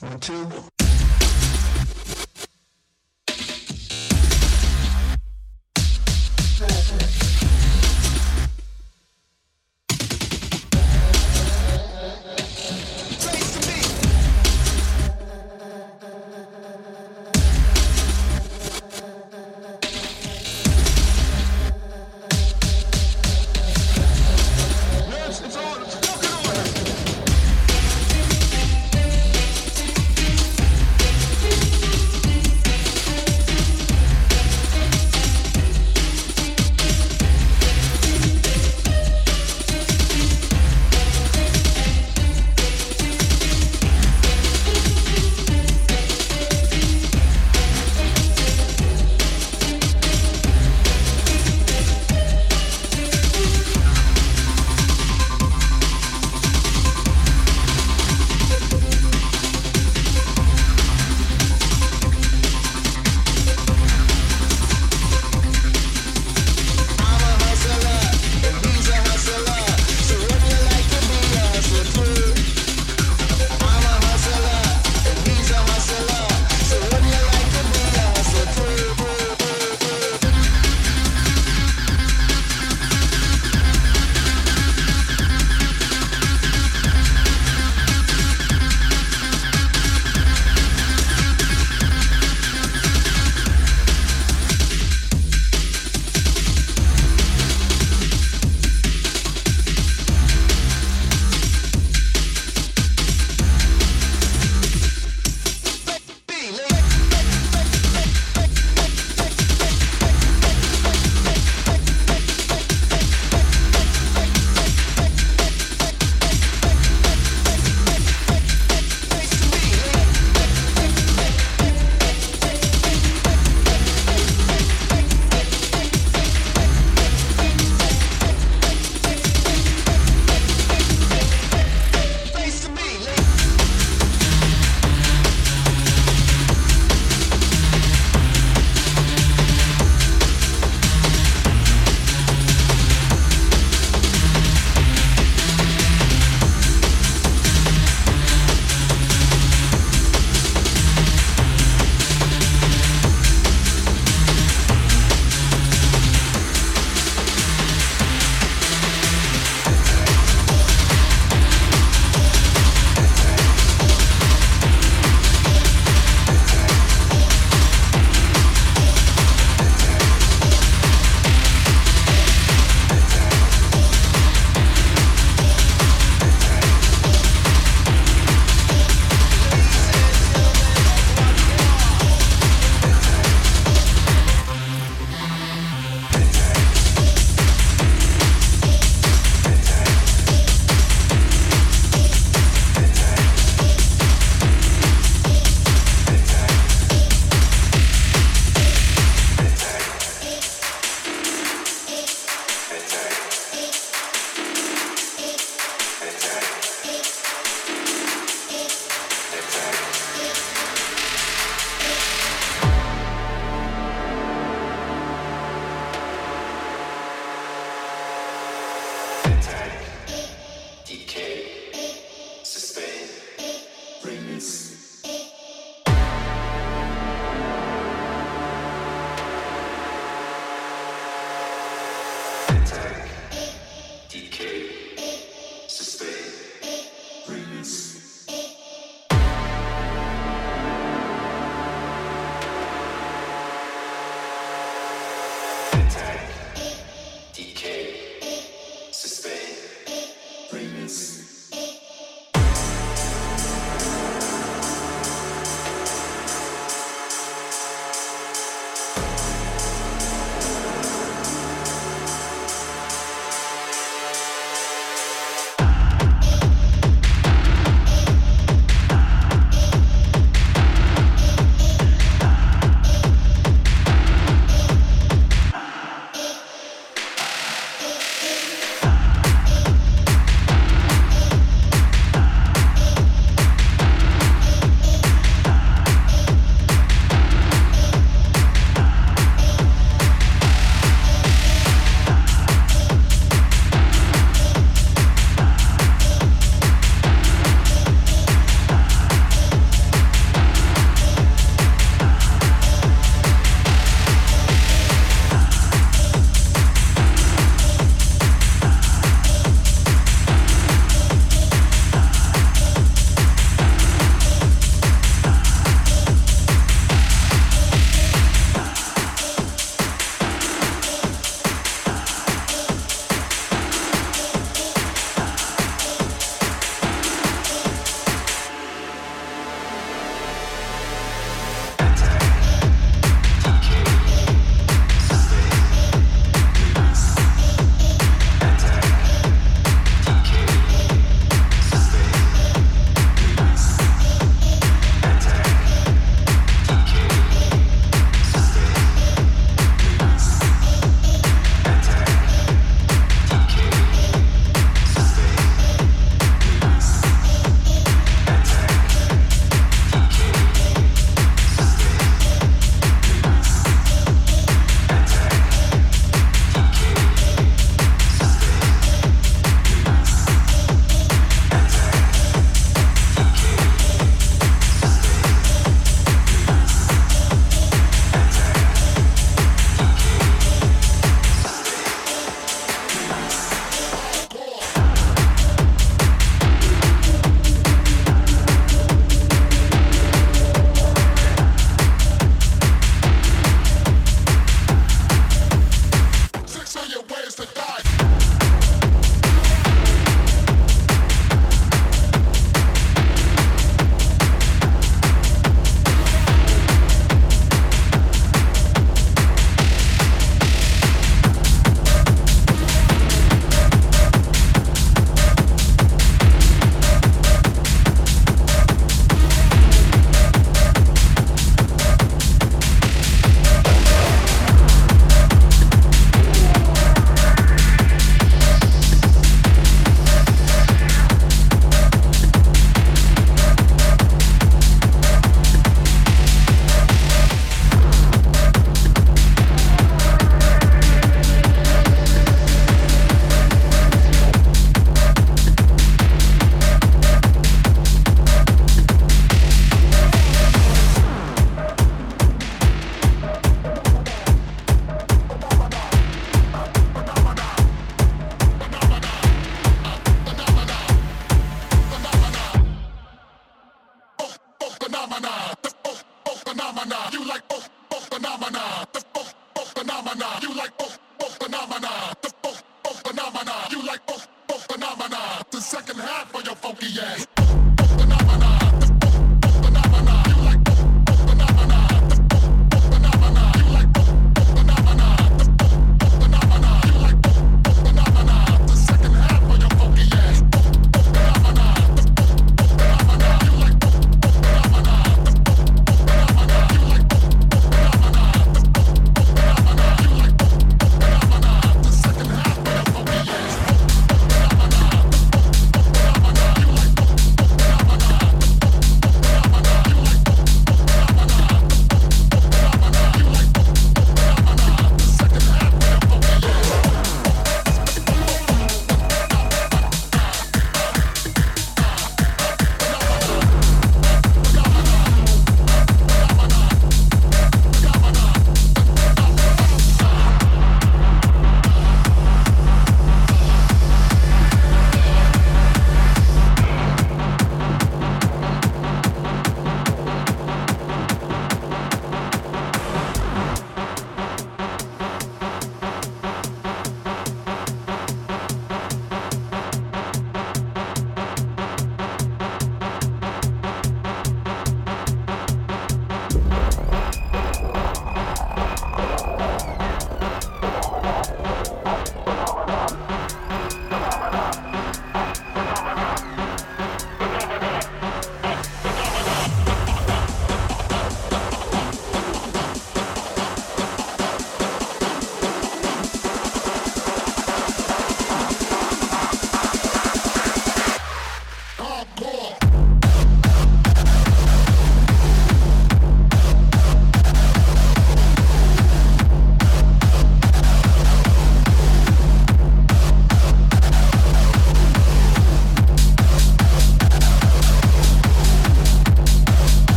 Two.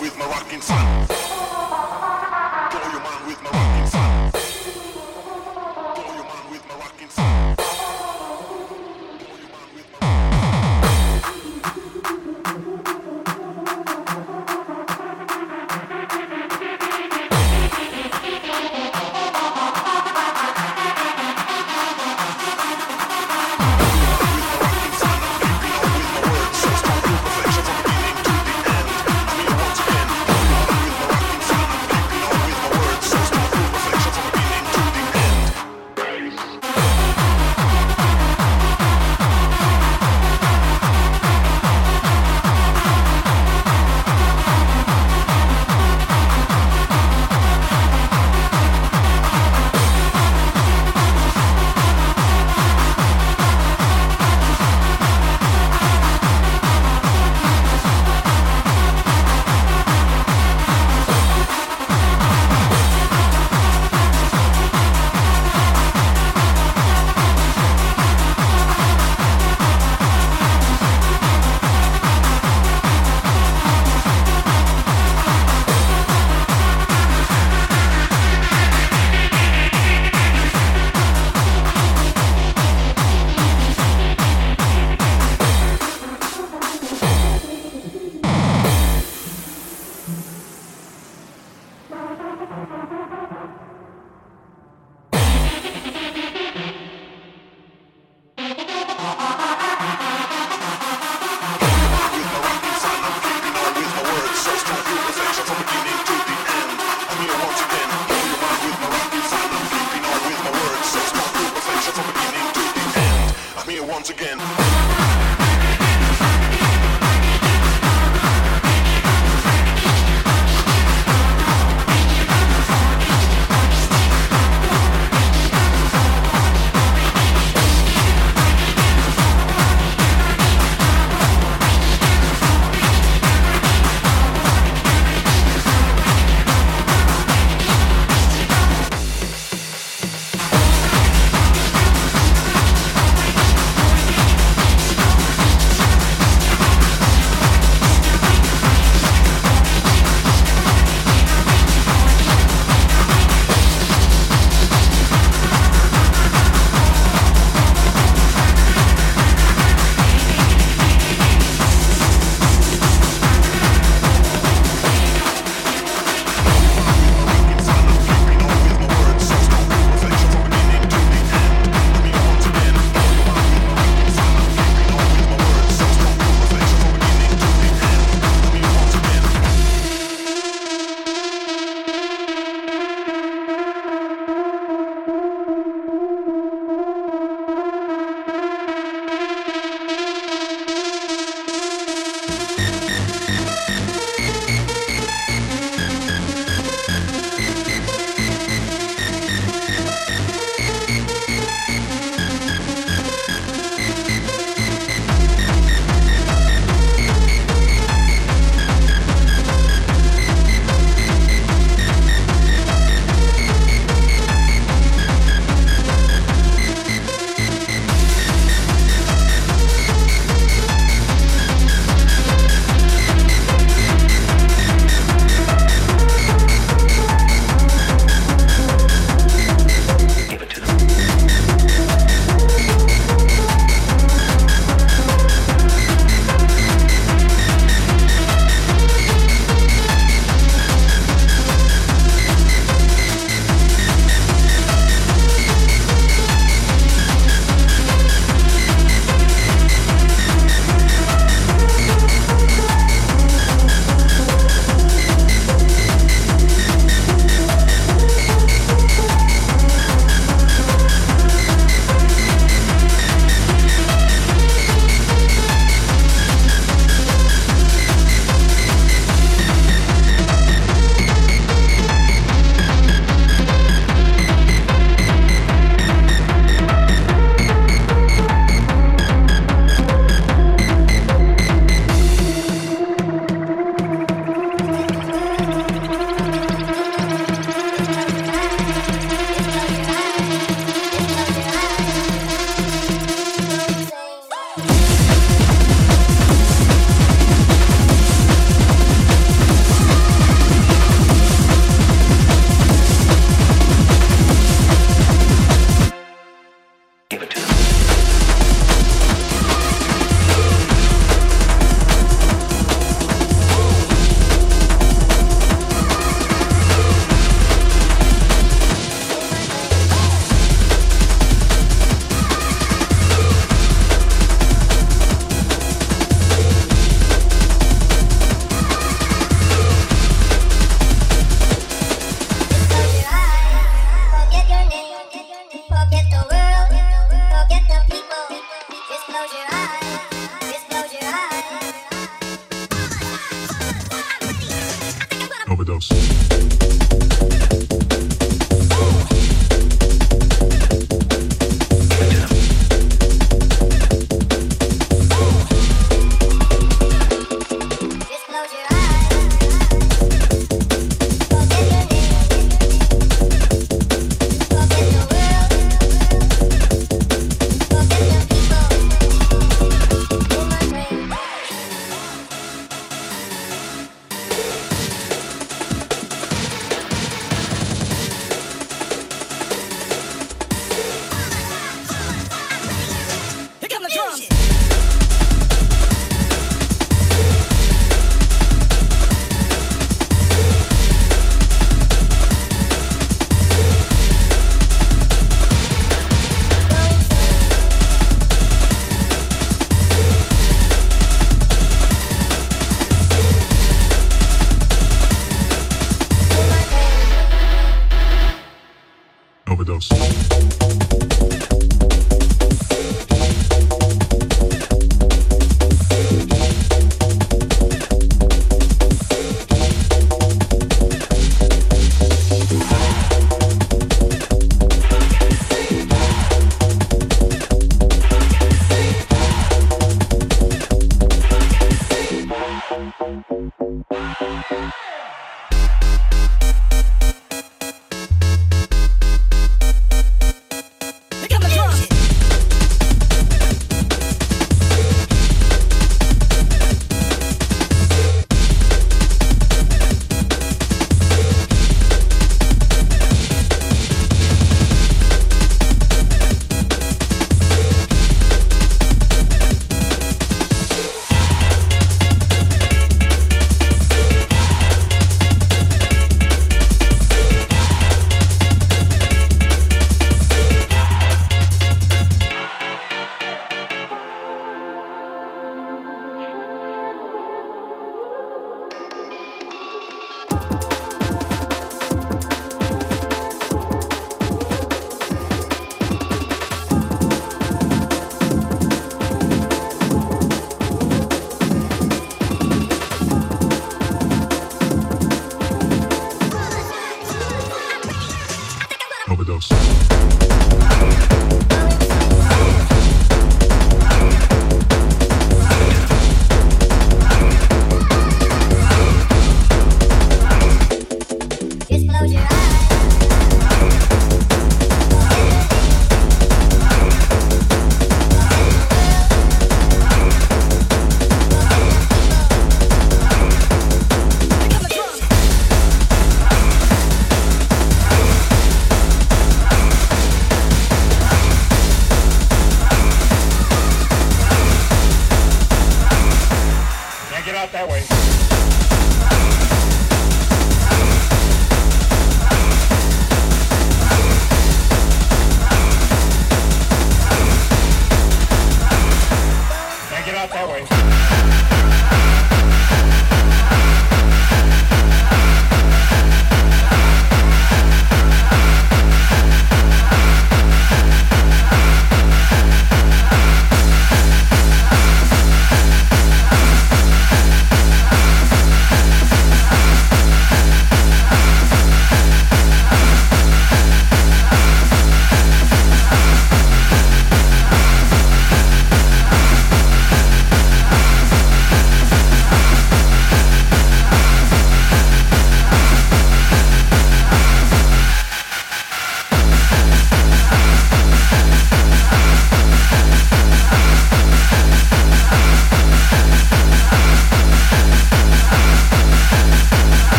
with Moroccan sun.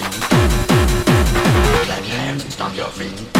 Clap your hands and stomp your feet.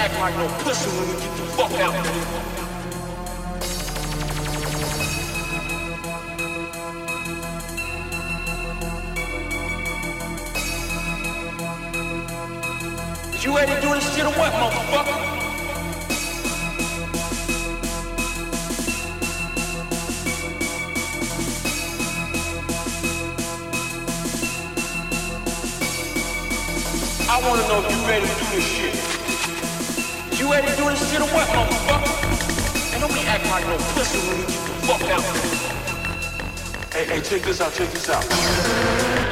Acting like no pussy when we get the fuck out. You ready to do this shit or what, motherfucker? I wanna know if you ready to do this shit. You to do this shit or what, motherfucker? And don't be acting like no pussy when get the fuck out Hey, hey, check this out, check this out.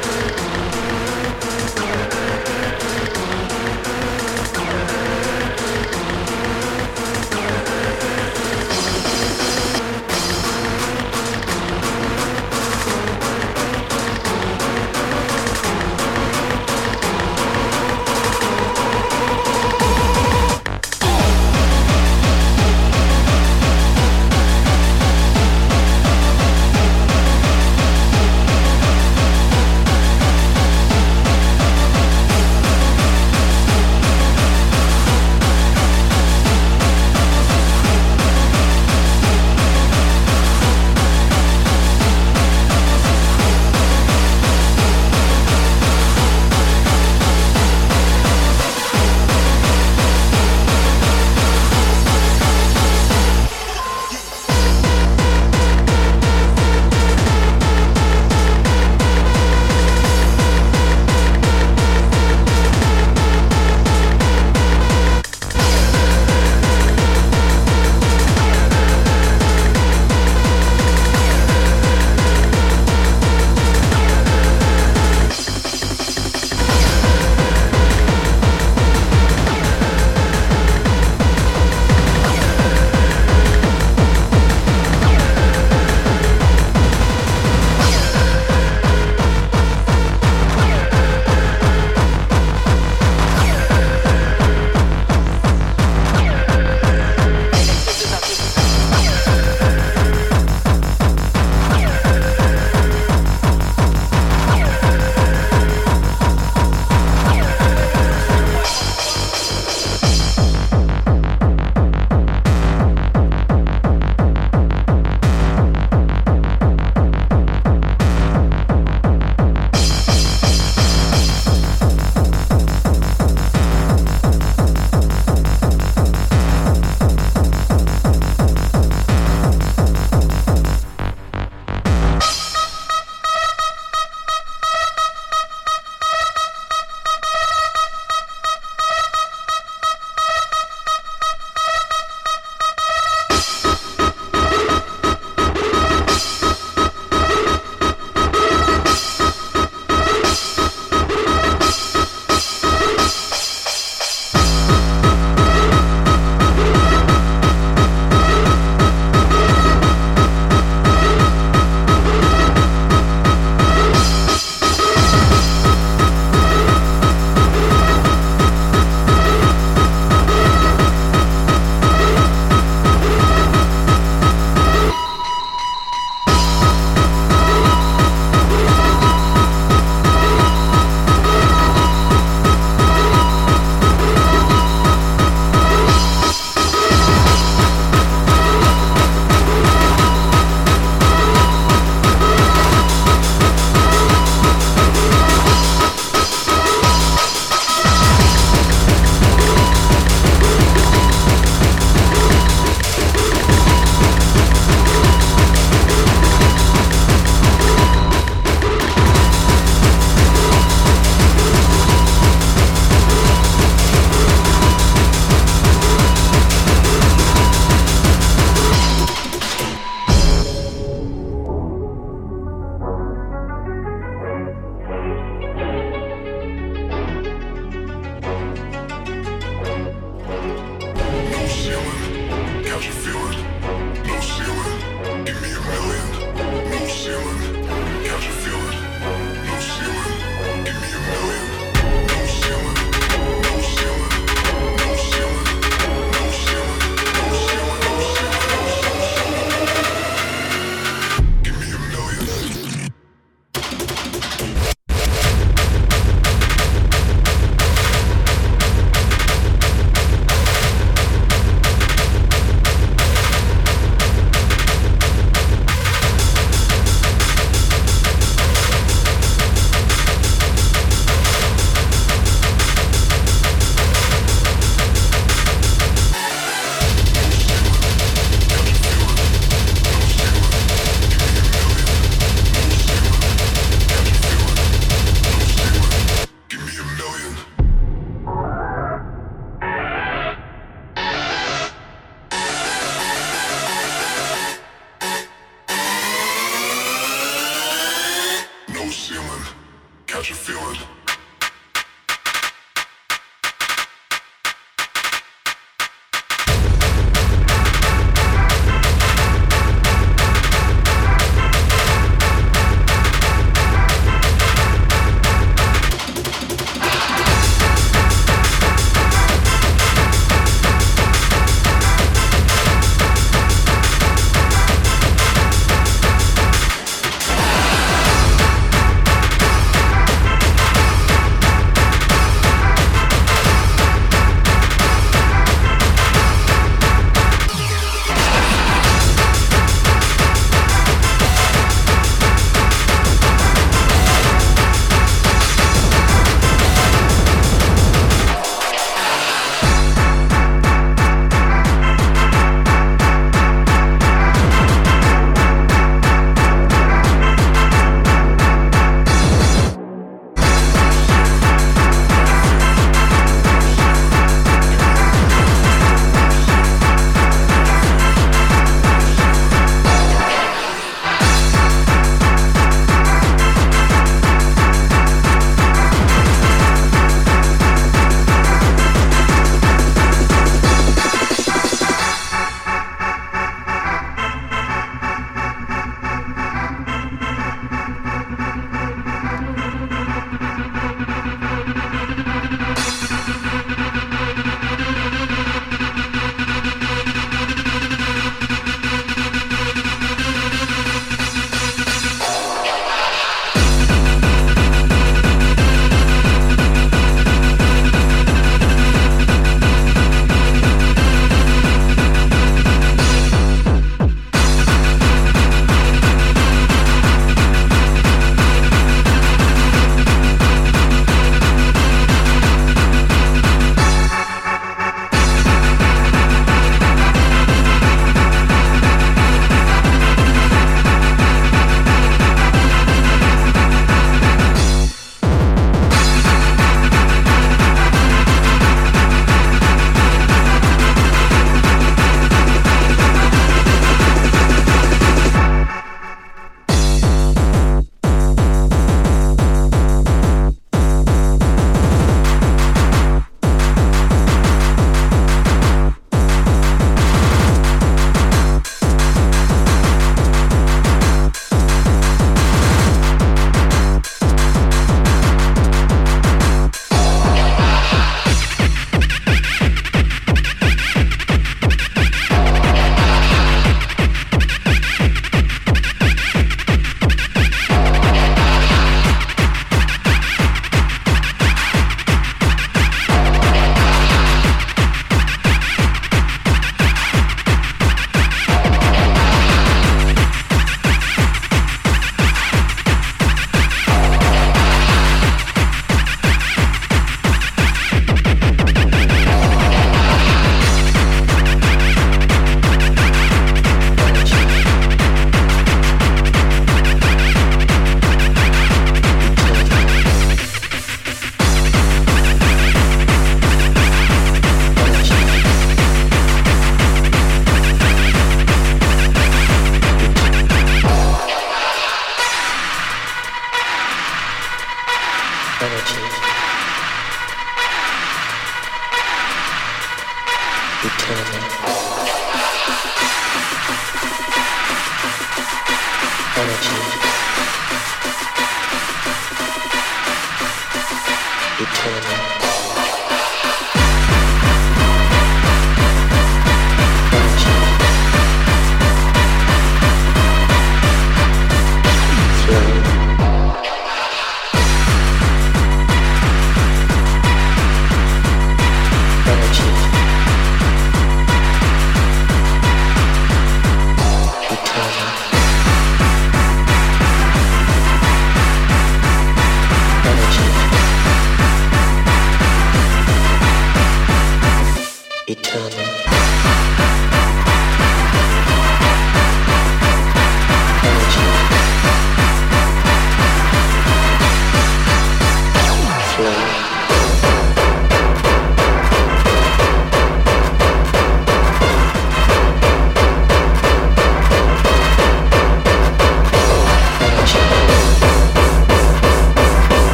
catch a feeling.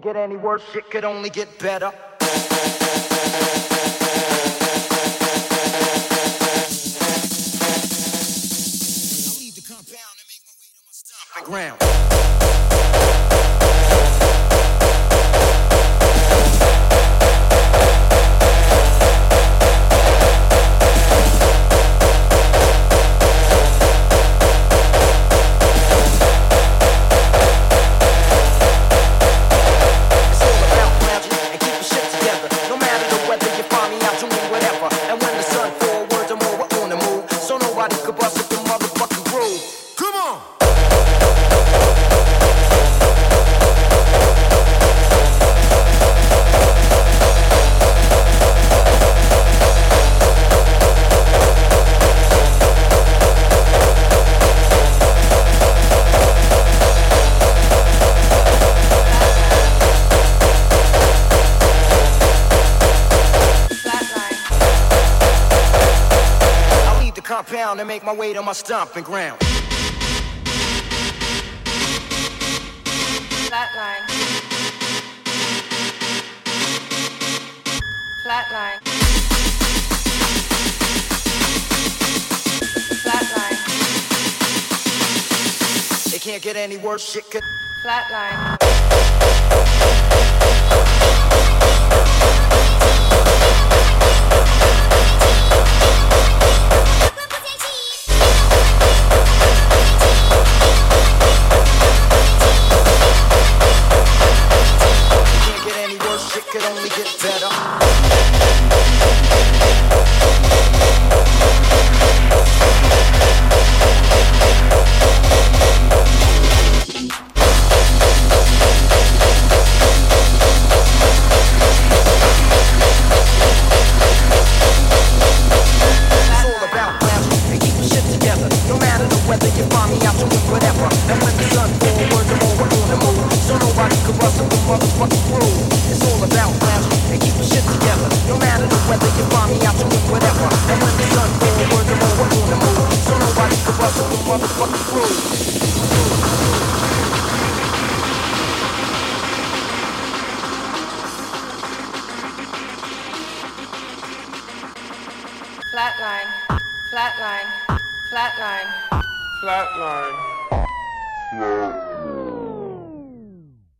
Get any worse, shit could only get better. my way to my stomping ground. Flatline. Flatline. Flatline. It can't get any worse. Shit could. Flatline.